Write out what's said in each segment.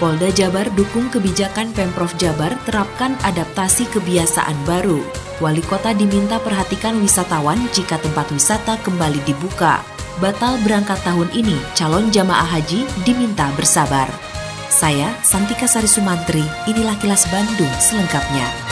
Polda Jabar dukung kebijakan Pemprov Jabar terapkan adaptasi kebiasaan baru. Wali kota diminta perhatikan wisatawan jika tempat wisata kembali dibuka. Batal berangkat tahun ini, calon jamaah haji diminta bersabar. Saya, Santika Sari Sumantri, inilah kilas Bandung selengkapnya.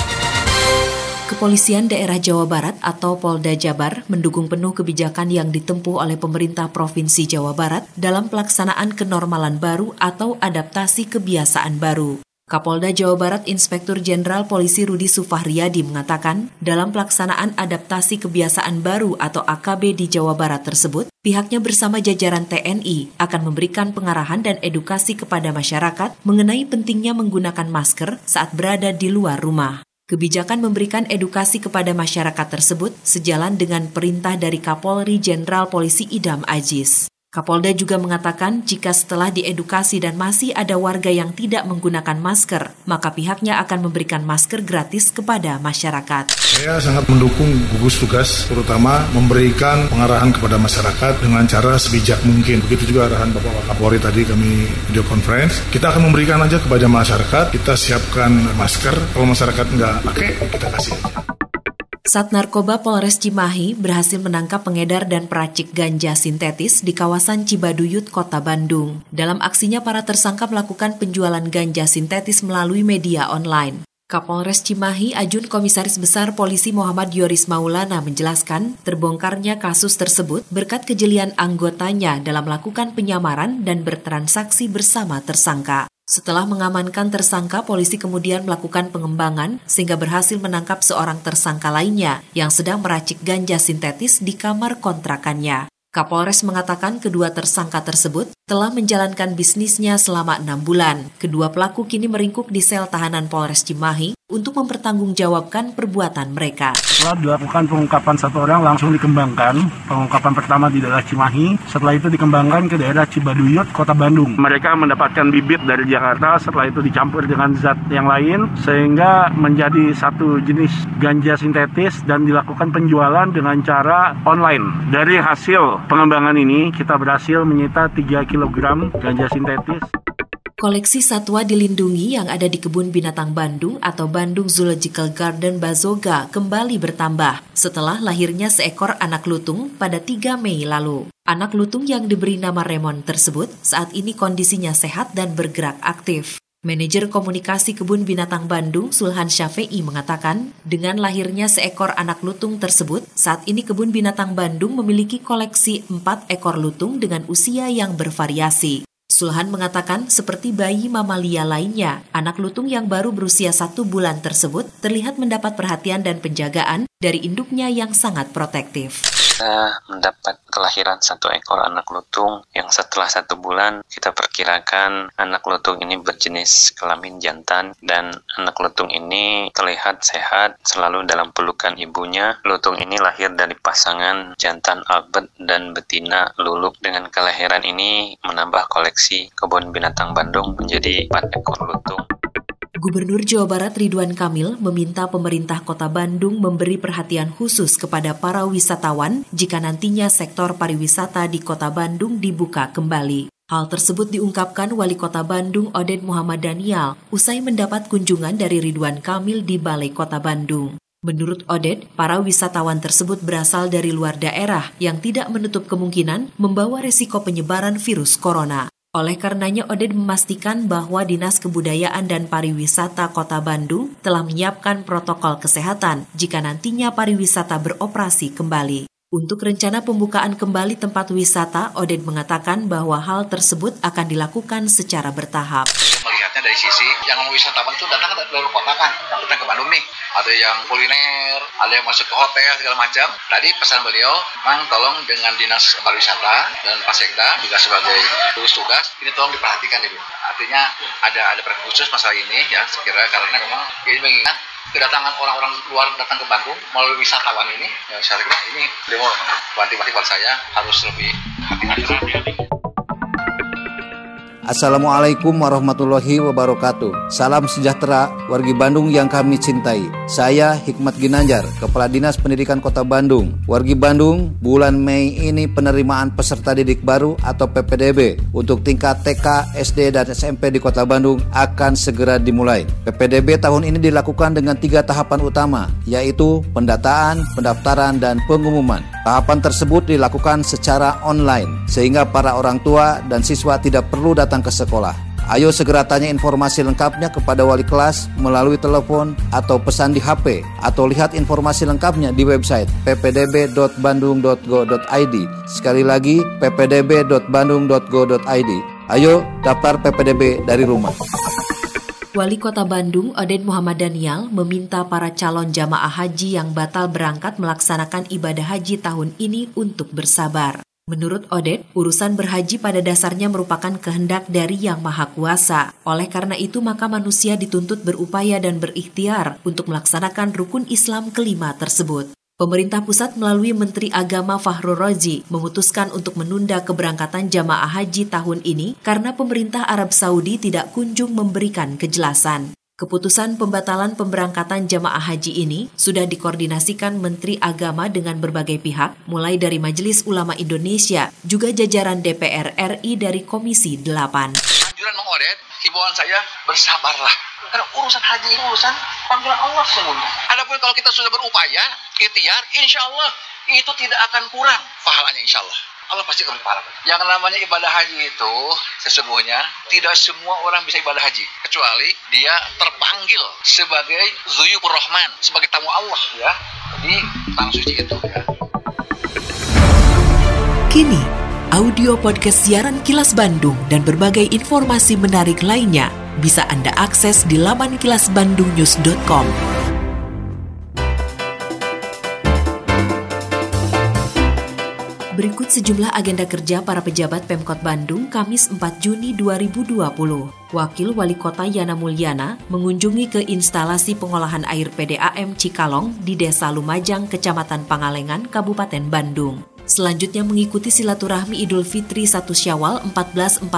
Kepolisian Daerah Jawa Barat atau Polda Jabar mendukung penuh kebijakan yang ditempuh oleh pemerintah Provinsi Jawa Barat dalam pelaksanaan kenormalan baru atau adaptasi kebiasaan baru. Kapolda Jawa Barat Inspektur Jenderal Polisi Rudi Sufahriyadi mengatakan, dalam pelaksanaan adaptasi kebiasaan baru atau AKB di Jawa Barat tersebut, pihaknya bersama jajaran TNI akan memberikan pengarahan dan edukasi kepada masyarakat mengenai pentingnya menggunakan masker saat berada di luar rumah. Kebijakan memberikan edukasi kepada masyarakat tersebut sejalan dengan perintah dari Kapolri Jenderal Polisi Idam Aziz. Kapolda juga mengatakan jika setelah diedukasi dan masih ada warga yang tidak menggunakan masker, maka pihaknya akan memberikan masker gratis kepada masyarakat. Saya sangat mendukung gugus tugas, terutama memberikan pengarahan kepada masyarakat dengan cara sebijak mungkin. Begitu juga arahan Bapak Kapolri tadi kami video conference. Kita akan memberikan aja kepada masyarakat, kita siapkan masker. Kalau masyarakat nggak pakai, kita kasih. Sat Narkoba Polres Cimahi berhasil menangkap pengedar dan peracik ganja sintetis di kawasan Cibaduyut, Kota Bandung. Dalam aksinya, para tersangka melakukan penjualan ganja sintetis melalui media online. Kapolres Cimahi Ajun Komisaris Besar Polisi Muhammad Yoris Maulana menjelaskan terbongkarnya kasus tersebut berkat kejelian anggotanya dalam melakukan penyamaran dan bertransaksi bersama tersangka. Setelah mengamankan tersangka, polisi kemudian melakukan pengembangan sehingga berhasil menangkap seorang tersangka lainnya yang sedang meracik ganja sintetis di kamar kontrakannya. Kapolres mengatakan kedua tersangka tersebut telah menjalankan bisnisnya selama enam bulan. Kedua pelaku kini meringkuk di sel tahanan Polres Cimahi untuk mempertanggungjawabkan perbuatan mereka. Setelah dilakukan pengungkapan satu orang langsung dikembangkan. Pengungkapan pertama di daerah Cimahi, setelah itu dikembangkan ke daerah Cibaduyut, Kota Bandung. Mereka mendapatkan bibit dari Jakarta, setelah itu dicampur dengan zat yang lain sehingga menjadi satu jenis ganja sintetis dan dilakukan penjualan dengan cara online. Dari hasil pengembangan ini kita berhasil menyita 3 kg ganja sintetis. Koleksi satwa dilindungi yang ada di Kebun Binatang Bandung atau Bandung Zoological Garden Bazoga kembali bertambah setelah lahirnya seekor anak lutung pada 3 Mei lalu. Anak lutung yang diberi nama Remon tersebut saat ini kondisinya sehat dan bergerak aktif. Manajer Komunikasi Kebun Binatang Bandung, Sulhan Syafei mengatakan, dengan lahirnya seekor anak lutung tersebut, saat ini Kebun Binatang Bandung memiliki koleksi empat ekor lutung dengan usia yang bervariasi. Sulhan mengatakan seperti bayi mamalia lainnya, anak lutung yang baru berusia satu bulan tersebut terlihat mendapat perhatian dan penjagaan dari induknya yang sangat protektif kita mendapat kelahiran satu ekor anak lutung yang setelah satu bulan kita perkirakan anak lutung ini berjenis kelamin jantan dan anak lutung ini terlihat sehat selalu dalam pelukan ibunya. Lutung ini lahir dari pasangan jantan Albert dan betina Luluk. Dengan kelahiran ini menambah koleksi kebun binatang Bandung menjadi empat ekor lutung. Gubernur Jawa Barat Ridwan Kamil meminta pemerintah Kota Bandung memberi perhatian khusus kepada para wisatawan jika nantinya sektor pariwisata di Kota Bandung dibuka kembali. Hal tersebut diungkapkan Wali Kota Bandung Oded Muhammad Daniel usai mendapat kunjungan dari Ridwan Kamil di Balai Kota Bandung. Menurut Oded, para wisatawan tersebut berasal dari luar daerah yang tidak menutup kemungkinan membawa resiko penyebaran virus corona. Oleh karenanya, Oded memastikan bahwa Dinas Kebudayaan dan Pariwisata Kota Bandung telah menyiapkan protokol kesehatan jika nantinya pariwisata beroperasi kembali. Untuk rencana pembukaan kembali tempat wisata, Oded mengatakan bahwa hal tersebut akan dilakukan secara bertahap lihatnya dari sisi yang wisatawan itu datang dari luar kota kan, datang ke Bandung nih. Ada yang kuliner, ada yang masuk ke hotel segala macam. Tadi pesan beliau, Mang tolong dengan dinas pariwisata dan Pasekda juga sebagai tugas tugas ini tolong diperhatikan dulu. Artinya ada ada khusus masalah ini ya sekira karena memang ini mengingat kedatangan orang-orang luar datang ke Bandung melalui wisatawan ini ya saya kira ini beliau wanti-wanti buat saya harus lebih hati-hati. Assalamualaikum warahmatullahi wabarakatuh. Salam sejahtera wargi Bandung yang kami cintai. Saya Hikmat Ginanjar, Kepala Dinas Pendidikan Kota Bandung. Wargi Bandung, bulan Mei ini penerimaan peserta didik baru atau PPDB untuk tingkat TK, SD, dan SMP di Kota Bandung akan segera dimulai. PPDB tahun ini dilakukan dengan tiga tahapan utama, yaitu pendataan, pendaftaran, dan pengumuman. Tahapan tersebut dilakukan secara online, sehingga para orang tua dan siswa tidak perlu datang ke sekolah. Ayo segera tanya informasi lengkapnya kepada wali kelas melalui telepon atau pesan di HP atau lihat informasi lengkapnya di website ppdb.bandung.go.id. Sekali lagi ppdb.bandung.go.id. Ayo daftar PPDB dari rumah. Wali Kota Bandung, Oden Muhammad Daniel, meminta para calon jamaah haji yang batal berangkat melaksanakan ibadah haji tahun ini untuk bersabar. Menurut Odet, urusan berhaji pada dasarnya merupakan kehendak dari Yang Maha Kuasa. Oleh karena itu, maka manusia dituntut berupaya dan berikhtiar untuk melaksanakan rukun Islam kelima tersebut. Pemerintah pusat melalui Menteri Agama Fahrul Rozi memutuskan untuk menunda keberangkatan jamaah haji tahun ini karena pemerintah Arab Saudi tidak kunjung memberikan kejelasan. Keputusan pembatalan pemberangkatan jamaah haji ini sudah dikoordinasikan Menteri Agama dengan berbagai pihak, mulai dari Majelis Ulama Indonesia, juga jajaran DPR RI dari Komisi 8. Anjuran mengoret, saya bersabarlah karena urusan haji ini urusan panggilan Allah semuanya. Adapun kalau kita sudah berupaya, ikhtiar, insya Allah itu tidak akan kurang pahalanya insya Allah. Allah pasti akan pahala. Yang namanya ibadah haji itu sesungguhnya tidak semua orang bisa ibadah haji kecuali dia terpanggil sebagai zuyubur rahman, sebagai tamu Allah ya di tanah suci itu ya. Kini, audio podcast siaran Kilas Bandung dan berbagai informasi menarik lainnya bisa Anda akses di laman kilasbandungnews.com. Berikut sejumlah agenda kerja para pejabat Pemkot Bandung Kamis 4 Juni 2020. Wakil Wali Kota Yana Mulyana mengunjungi ke instalasi pengolahan air PDAM Cikalong di Desa Lumajang, Kecamatan Pangalengan, Kabupaten Bandung. Selanjutnya mengikuti silaturahmi Idul Fitri 1 Syawal 1441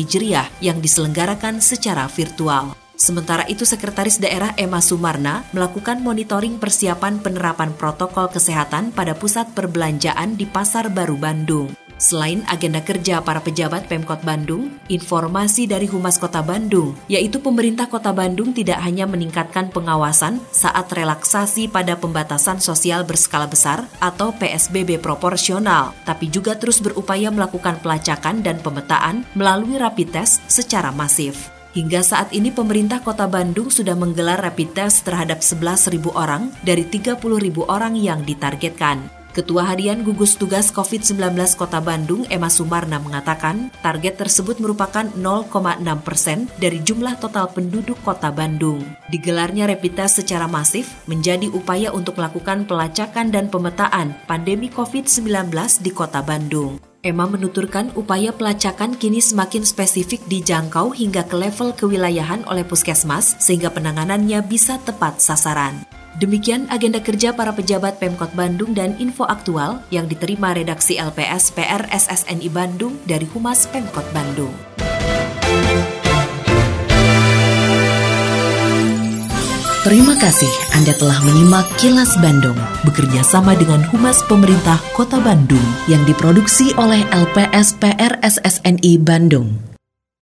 Hijriah yang diselenggarakan secara virtual. Sementara itu, Sekretaris Daerah Emma Sumarna melakukan monitoring persiapan penerapan protokol kesehatan pada pusat perbelanjaan di Pasar Baru Bandung. Selain agenda kerja para pejabat Pemkot Bandung, informasi dari Humas Kota Bandung, yaitu pemerintah Kota Bandung tidak hanya meningkatkan pengawasan saat relaksasi pada pembatasan sosial berskala besar atau PSBB proporsional, tapi juga terus berupaya melakukan pelacakan dan pemetaan melalui rapid test secara masif. Hingga saat ini pemerintah Kota Bandung sudah menggelar rapid test terhadap 11.000 orang dari 30.000 orang yang ditargetkan. Ketua Harian Gugus Tugas COVID-19 Kota Bandung, Emma Sumarna, mengatakan target tersebut merupakan 0,6 persen dari jumlah total penduduk Kota Bandung. Digelarnya rapid test secara masif menjadi upaya untuk melakukan pelacakan dan pemetaan pandemi COVID-19 di Kota Bandung. Emma menuturkan upaya pelacakan kini semakin spesifik dijangkau hingga ke level kewilayahan oleh puskesmas sehingga penanganannya bisa tepat sasaran. Demikian agenda kerja para pejabat Pemkot Bandung dan info aktual yang diterima redaksi LPS PR SSNI Bandung dari Humas Pemkot Bandung. Terima kasih Anda telah menyimak Kilas Bandung bekerja sama dengan Humas Pemerintah Kota Bandung yang diproduksi oleh LPS PR SSNI Bandung.